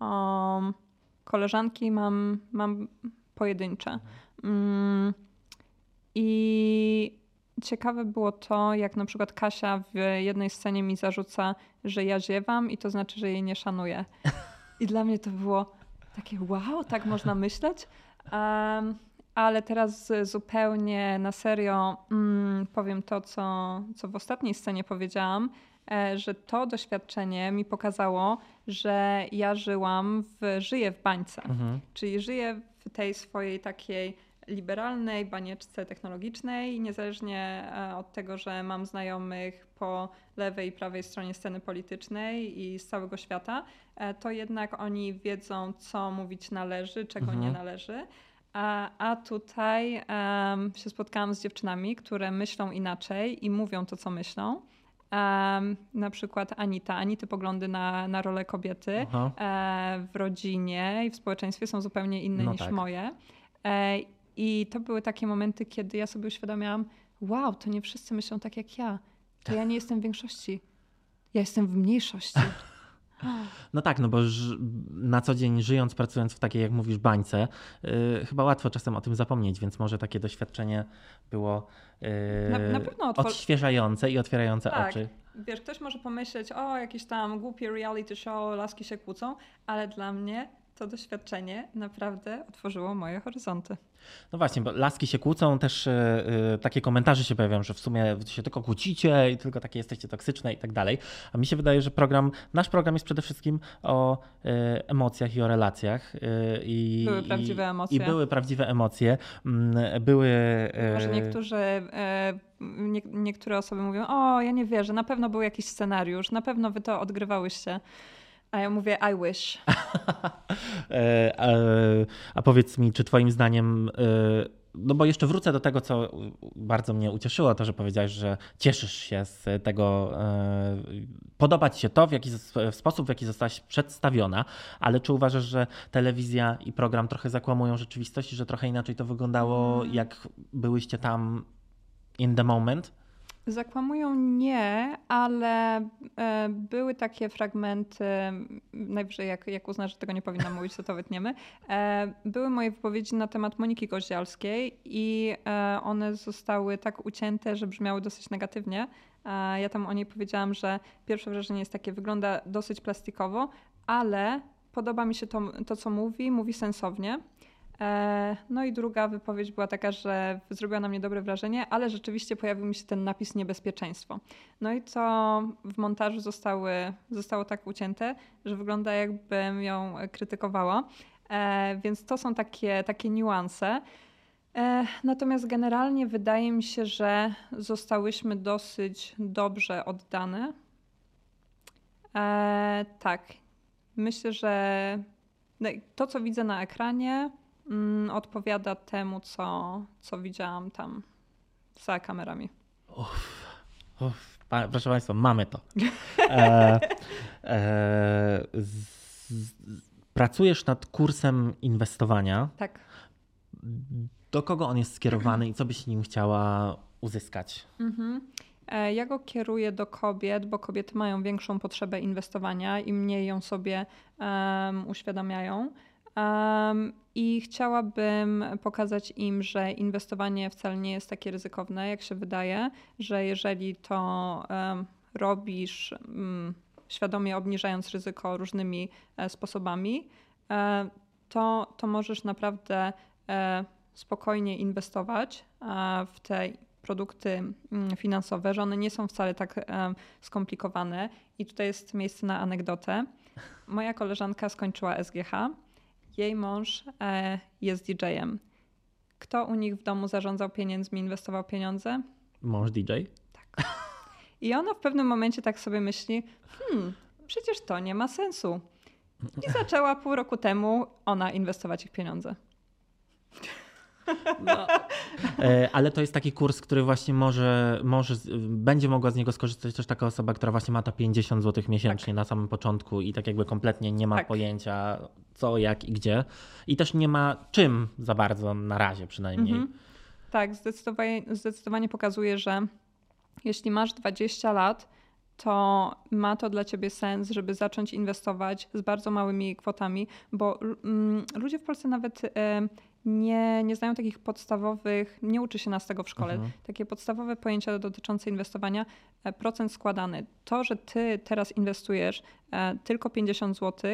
Um, koleżanki mam, mam pojedyncze. Um, I ciekawe było to, jak na przykład Kasia w jednej scenie mi zarzuca, że ja ziewam i to znaczy, że jej nie szanuję. I dla mnie to było takie wow, tak można myśleć. Um, ale teraz zupełnie na serio mm, powiem to, co, co w ostatniej scenie powiedziałam, e, że to doświadczenie mi pokazało, że ja żyłam w, żyję w bańce. Mhm. Czyli żyję w tej swojej takiej liberalnej banieczce technologicznej, niezależnie e, od tego, że mam znajomych po lewej i prawej stronie sceny politycznej i z całego świata, e, to jednak oni wiedzą, co mówić należy, czego mhm. nie należy. A, a tutaj um, się spotkałam z dziewczynami, które myślą inaczej i mówią to, co myślą. Um, na przykład Anita. Anity poglądy na, na rolę kobiety e, w rodzinie i w społeczeństwie są zupełnie inne no niż tak. moje. E, I to były takie momenty, kiedy ja sobie uświadomiłam, wow, to nie wszyscy myślą tak jak ja. To ja nie jestem w większości. Ja jestem w mniejszości. No tak, no bo na co dzień żyjąc, pracując w takiej, jak mówisz, bańce, yy, chyba łatwo czasem o tym zapomnieć, więc może takie doświadczenie było yy, na, na pewno odświeżające i otwierające tak. oczy. Wiesz, ktoś może pomyśleć, o, jakiś tam głupi reality show, laski się kłócą, ale dla mnie to doświadczenie naprawdę otworzyło moje horyzonty. No właśnie, bo laski się kłócą, też yy, takie komentarze się pojawiają, że w sumie się tylko kłócicie i tylko takie jesteście toksyczne i tak dalej. A mi się wydaje, że program, nasz program jest przede wszystkim o yy, emocjach i o relacjach. Yy, i, były prawdziwe emocje. I były prawdziwe emocje. Mm, były. Może niektórzy, nie, niektóre osoby mówią: O, ja nie wierzę, na pewno był jakiś scenariusz, na pewno wy to odgrywałyście. A ja mówię I wish. E, a powiedz mi, czy twoim zdaniem e, no bo jeszcze wrócę do tego, co bardzo mnie ucieszyło, to, że powiedziałeś, że cieszysz się z tego, e, podoba ci się to, w jaki w sposób, w jaki zostałaś przedstawiona, ale czy uważasz, że telewizja i program trochę zakłamują rzeczywistość i że trochę inaczej to wyglądało, mm. jak byłyście tam in the moment? Zakłamują nie, ale e, były takie fragmenty, najwyżej jak, jak uznasz, że tego nie powinnam mówić, to to wytniemy. E, były moje wypowiedzi na temat Moniki Goździalskiej i e, one zostały tak ucięte, że brzmiały dosyć negatywnie. Ja tam o niej powiedziałam, że pierwsze wrażenie jest takie, wygląda dosyć plastikowo, ale podoba mi się to, to co mówi, mówi sensownie. E, no i druga wypowiedź była taka, że zrobiła na mnie dobre wrażenie, ale rzeczywiście pojawił mi się ten napis niebezpieczeństwo. No i to w montażu zostały, zostało tak ucięte, że wygląda jakbym ją krytykowała. E, więc to są takie, takie niuanse. E, natomiast generalnie wydaje mi się, że zostałyśmy dosyć dobrze oddane. Tak, myślę, że no to, co widzę na ekranie, mm, odpowiada temu, co, co widziałam tam za kamerami. Uff, uff. proszę Państwa, mamy to. E, e, z, z, pracujesz nad kursem inwestowania. Tak. Do kogo on jest skierowany i co byś nim chciała uzyskać? Mhm. E, ja go kieruję do kobiet, bo kobiety mają większą potrzebę inwestowania i mniej ją sobie um, uświadamiają. Um, I chciałabym pokazać im, że inwestowanie wcale nie jest takie ryzykowne, jak się wydaje, że jeżeli to robisz um, świadomie obniżając ryzyko różnymi e, sposobami, e, to, to możesz naprawdę e, spokojnie inwestować w te produkty mm, finansowe, że one nie są wcale tak skomplikowane. I tutaj jest miejsce na anegdotę. Moja koleżanka skończyła SGH jej mąż e, jest DJ-em. Kto u nich w domu zarządzał pieniędzmi, inwestował pieniądze? Mąż DJ? Tak. I ona w pewnym momencie tak sobie myśli, hmm, przecież to nie ma sensu. I zaczęła pół roku temu ona inwestować ich pieniądze. No. E, ale to jest taki kurs, który właśnie może, może będzie mogła z niego skorzystać też taka osoba, która właśnie ma to 50 zł miesięcznie tak. na samym początku i tak jakby kompletnie nie ma tak. pojęcia co, jak i gdzie. I też nie ma czym za bardzo na razie przynajmniej. Mhm. Tak, zdecydowanie, zdecydowanie pokazuje, że jeśli masz 20 lat, to ma to dla ciebie sens, żeby zacząć inwestować z bardzo małymi kwotami, bo mm, ludzie w Polsce nawet nie, nie znają takich podstawowych, nie uczy się nas tego w szkole, mhm. takie podstawowe pojęcia dotyczące inwestowania, e, procent składany. To, że ty teraz inwestujesz e, tylko 50 zł,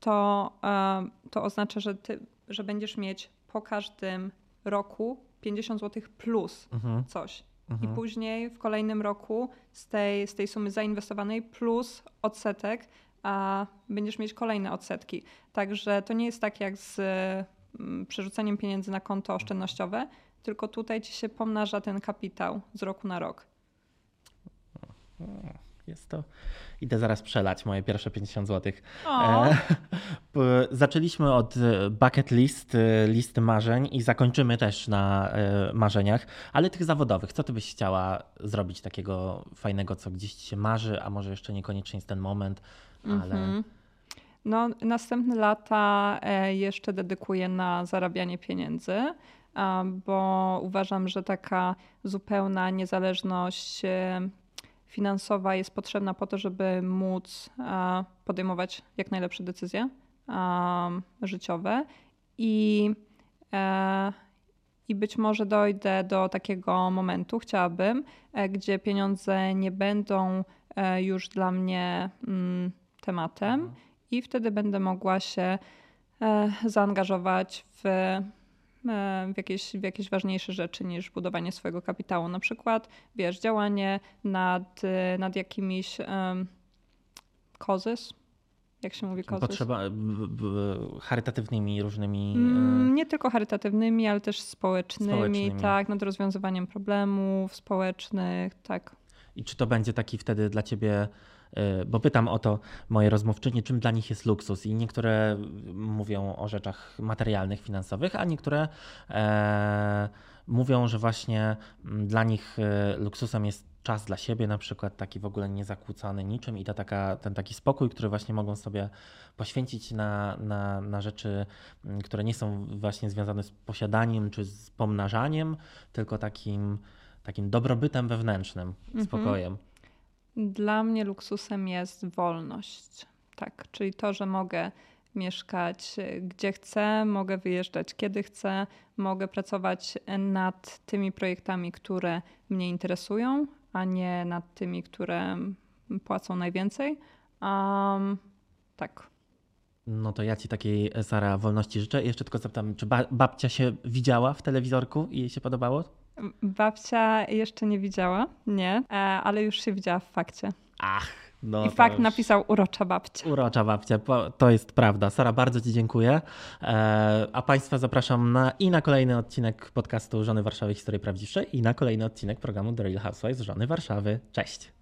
to, e, to oznacza, że, ty, że będziesz mieć po każdym roku 50 zł plus mhm. coś. Mhm. I później w kolejnym roku z tej, z tej sumy zainwestowanej plus odsetek, a będziesz mieć kolejne odsetki. Także to nie jest tak jak z mm, przerzuceniem pieniędzy na konto oszczędnościowe, tylko tutaj ci się pomnaża ten kapitał z roku na rok. Jest to. Idę zaraz przelać moje pierwsze 50 zł. E, zaczęliśmy od bucket list, e, listy marzeń i zakończymy też na e, marzeniach, ale tych zawodowych. Co ty byś chciała zrobić takiego fajnego, co gdzieś ci się marzy, a może jeszcze niekoniecznie jest ten moment, ale. Mm -hmm. No, następne lata jeszcze dedykuję na zarabianie pieniędzy bo uważam, że taka zupełna niezależność finansowa jest potrzebna po to, żeby móc podejmować jak najlepsze decyzje życiowe i, e, i być może dojdę do takiego momentu, chciałabym, e, gdzie pieniądze nie będą e, już dla mnie mm, tematem mhm. I wtedy będę mogła się zaangażować w E, w jakieś, w jakieś ważniejsze rzeczy niż budowanie swojego kapitału. Na przykład, wiesz, działanie nad, e, nad jakimiś um, causes, jak się mówi causes? Potrzeba charytatywnymi różnymi... Mm, nie tylko charytatywnymi, ale też społecznymi, społecznymi, tak, nad rozwiązywaniem problemów społecznych, tak. I czy to będzie taki wtedy dla ciebie E, bo pytam o to moje rozmówczynie, czym dla nich jest luksus. I niektóre mówią o rzeczach materialnych, finansowych, a niektóre e, mówią, że właśnie mm, dla nich e, luksusem jest czas dla siebie, na przykład taki w ogóle niezakłócony niczym i ta taka, ten taki spokój, który właśnie mogą sobie poświęcić na, na, na rzeczy, mm, które nie są właśnie związane z posiadaniem czy z pomnażaniem, tylko takim, takim dobrobytem wewnętrznym, spokojem. Dla mnie luksusem jest wolność. Tak, czyli to, że mogę mieszkać e, gdzie chcę, mogę wyjeżdżać kiedy chcę, mogę pracować nad tymi projektami, które mnie interesują, a nie nad tymi, które płacą najwięcej. Um, tak. No to ja ci takiej, Sara, wolności życzę. Jeszcze tylko zapytam, czy babcia się widziała w telewizorku i jej się podobało? Babcia jeszcze nie widziała, nie, e, ale już się widziała w fakcie. Ach, no I fakt już... napisał urocza babcia. Urocza babcia, to jest prawda. Sara, bardzo Ci dziękuję. E, a Państwa zapraszam na, i na kolejny odcinek podcastu Żony Warszawy Historii Prawdziwsze i na kolejny odcinek programu The Real Housewives Żony Warszawy. Cześć.